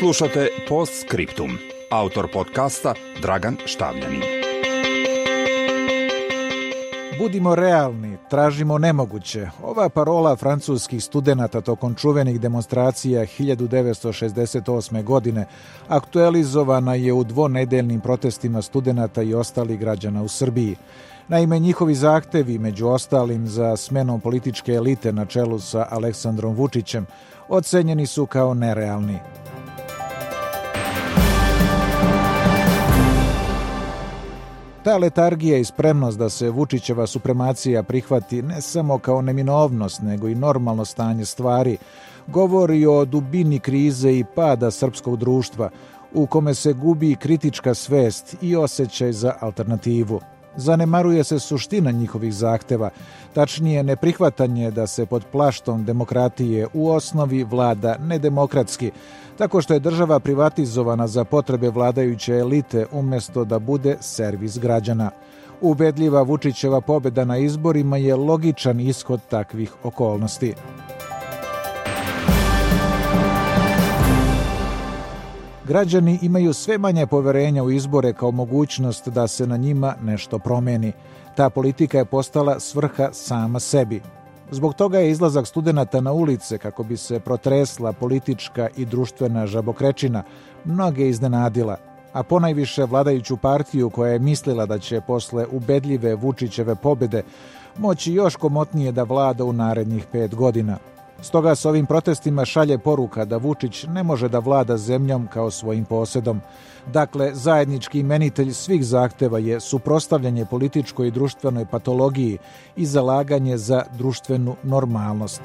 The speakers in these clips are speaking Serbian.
Slušate Post Scriptum. Autor podcasta Dragan Štavljanin. Budimo realni, tražimo nemoguće. Ova parola francuskih studenta tokom čuvenih demonstracija 1968. godine aktualizovana je u dvonedeljnim protestima studenta i ostalih građana u Srbiji. Naime, njihovi zahtevi, među ostalim za smenom političke elite na čelu sa Aleksandrom Vučićem, ocenjeni su kao nerealni. Ta letargija i spremnost da se Vučićeva supremacija prihvati ne samo kao neminovnost, nego i normalno stanje stvari, govori o dubini krize i pada srpskog društva, u kome se gubi kritička svest i osjećaj za alternativu. Zanemaruje se suština njihovih zahteva, tačnije neprihvatanje da se pod plaštom demokratije u osnovi vlada nedemokratski, tako što je država privatizovana za potrebe vladajuće elite umesto da bude servis građana. Ubedljiva Vučićeva pobeda na izborima je logičan ishod takvih okolnosti. Građani imaju sve manje poverenja u izbore kao mogućnost da se na njima nešto promeni. Ta politika je postala svrha sama sebi. Zbog toga je izlazak studenta na ulice kako bi se protresla politička i društvena žabokrečina mnoge iznenadila, a ponajviše vladajuću partiju koja je mislila da će posle ubedljive Vučićeve pobede moći još komotnije da vlada u narednih pet godina – Stoga s ovim protestima šalje poruka da Vučić ne može da vlada zemljom kao svojim posedom. Dakle, zajednički imenitelj svih zahteva je suprostavljanje političkoj i društvenoj patologiji i zalaganje za društvenu normalnost.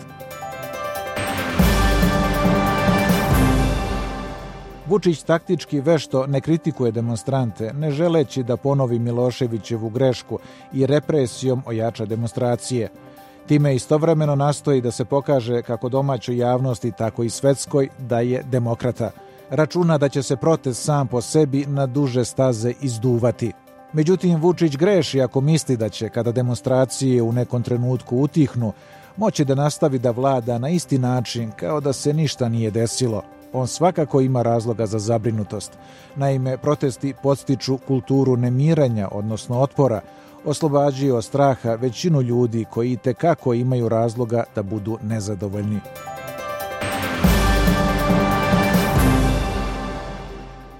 Vučić taktički vešto ne kritikuje demonstrante, ne želeći da ponovi Miloševićevu grešku i represijom ojača demonstracije – Time istovremeno nastoji da se pokaže kako domaćoj javnosti, tako i svetskoj, da je demokrata. Računa da će se protest sam po sebi na duže staze izduvati. Međutim, Vučić greši ako misli da će, kada demonstracije u nekom trenutku utihnu, moći da nastavi da vlada na isti način kao da se ništa nije desilo. On svakako ima razloga za zabrinutost. Naime, protesti podstiču kulturu nemiranja, odnosno otpora, oslobađaju od straha većinu ljudi koji i tekako imaju razloga da budu nezadovoljni.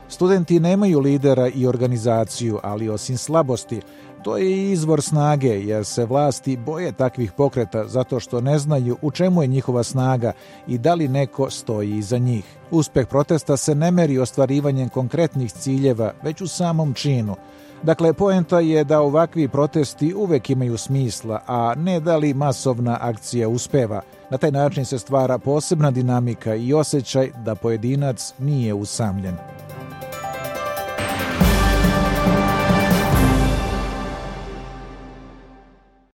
Studenti nemaju lidera i organizaciju, ali osim slabosti, to je i izvor snage, jer se vlasti boje takvih pokreta zato što ne znaju u čemu je njihova snaga i da li neko stoji iza njih. Uspeh protesta se ne meri ostvarivanjem konkretnih ciljeva, već u samom činu – Dakle, poenta je da ovakvi protesti uvek imaju smisla, a ne da li masovna akcija uspeva. Na taj način se stvara posebna dinamika i osjećaj da pojedinac nije usamljen.